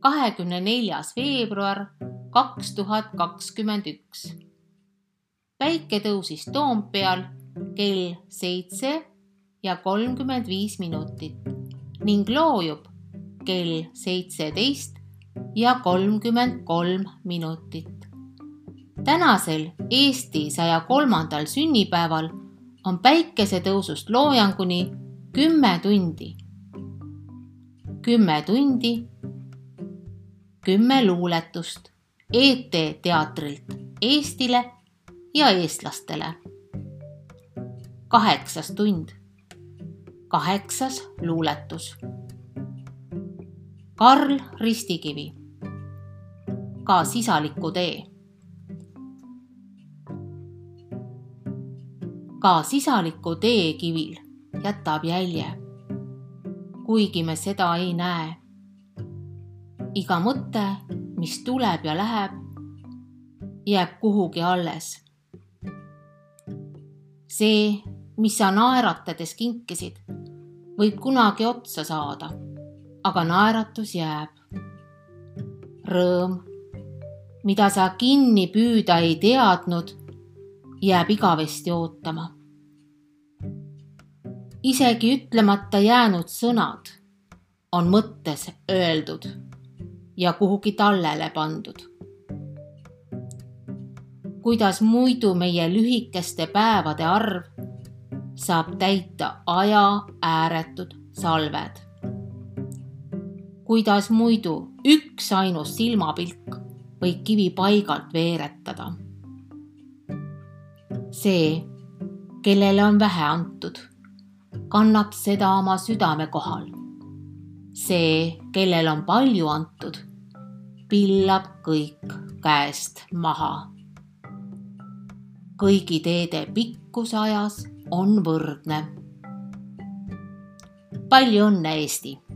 kahekümne neljas veebruar kaks tuhat kakskümmend üks. päike tõusis Toompeal kell seitse ja kolmkümmend viis minutit ning loojub kell seitseteist ja kolmkümmend kolm minutit. tänasel Eesti saja kolmandal sünnipäeval on päikesetõusust loojanguni kümme tundi. kümme tundi, kümme luuletust ET teatrilt Eestile ja eestlastele. kaheksas tund, kaheksas luuletus. Karl Ristikivi, ka sisaliku tee ka sisaliku tee kivil jätab jälje, kuigi me seda ei näe. Iga mõte, mis tuleb ja läheb, jääb kuhugi alles. see, mis sa naeratades kinkisid, võib kunagi otsa saada, aga naeratus jääb. Rõõm, mida sa kinni püüda ei teadnud, jääb igavesti ootama isegi ütlemata jäänud sõnad on mõttes öeldud ja kuhugi tallele pandud. kuidas muidu meie lühikeste päevade arv saab täita aja ääretud salved? kuidas muidu üksainus silmapilk võib kivi paigalt veeretada? see, kellele on vähe antud kannab seda oma südame kohal. see, kellel on palju antud, pillab kõik käest maha. kõigi teede pikkus ajas on võrdne. palju õnne, Eesti